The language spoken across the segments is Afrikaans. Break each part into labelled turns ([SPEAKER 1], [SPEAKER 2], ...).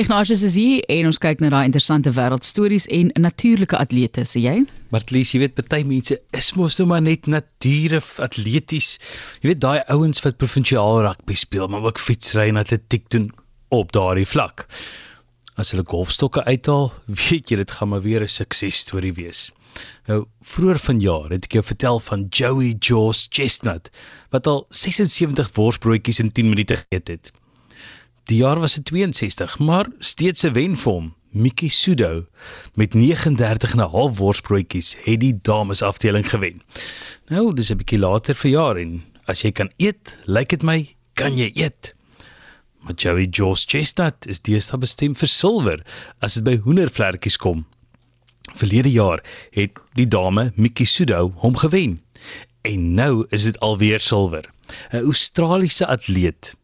[SPEAKER 1] Ignatius is hier en ons kyk na daai interessante wêreldstories en natuurlike atlete, sê jy?
[SPEAKER 2] Martlies, jy weet party mense is mos nou maar net nature atleties. Jy weet daai ouens wat provinsiaal rugby speel, maar ook fietsry en atletiek doen op daardie vlak. As hulle golfstokke uithaal, weet jy dit gaan maar weer 'n suksesstorie wees. Nou, vroeër vanjaar het ek jou vertel van Joey Jaws Chestnut wat al 76 worsbroodjies in 10 minute geëet het. Die jaar was dit 62, maar steeds 'n wen vir hom. Miki Sudo met 39 en 'n half worsbroodjies het die dames afdeling gewen. Nou, dis 'n bietjie later verjaar en as jy kan eet, lyk dit my, kan jy eet. Maar Joey Jaws Chestnut is deesdae bestem vir silwer as dit by hoendervlekkies kom. Verlede jaar het die dame Miki Sudo hom gewen. En nou is dit alweer silwer. 'n Australiese atleet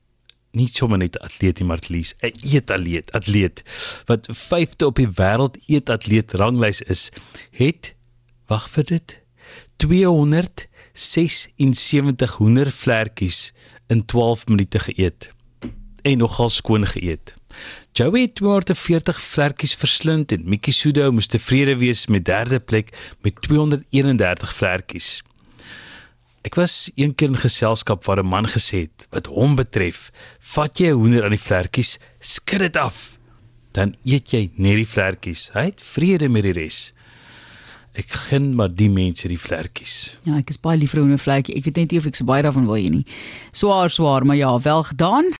[SPEAKER 2] nie sommer net 'n atleet nie, Martlies, 'n eetatleet, atleet wat 5de op die wêreld eetatleet ranglys is, het wag vir dit 276 hoendervlekkies in 12 minute geëet en nogal skoon geëet. Joey het 240 vlekkies verslind en Miki Sudo moes tevrede wees met derde plek met 231 vlekkies. Ek was eendag in geselskap waar 'n man gesê het wat hom betref, vat jy 'n hoender aan die vlekkies, skud dit af, dan eet jy net die vlekkies. Hy het vrede met die res. Ek gun maar die mense die vlekkies.
[SPEAKER 1] Ja, ek is baie lief vir hoendervlekkie. Ek weet net nie of ek so baie daarvan wil hê nie. Swaar, swaar, maar ja, wel gedaan.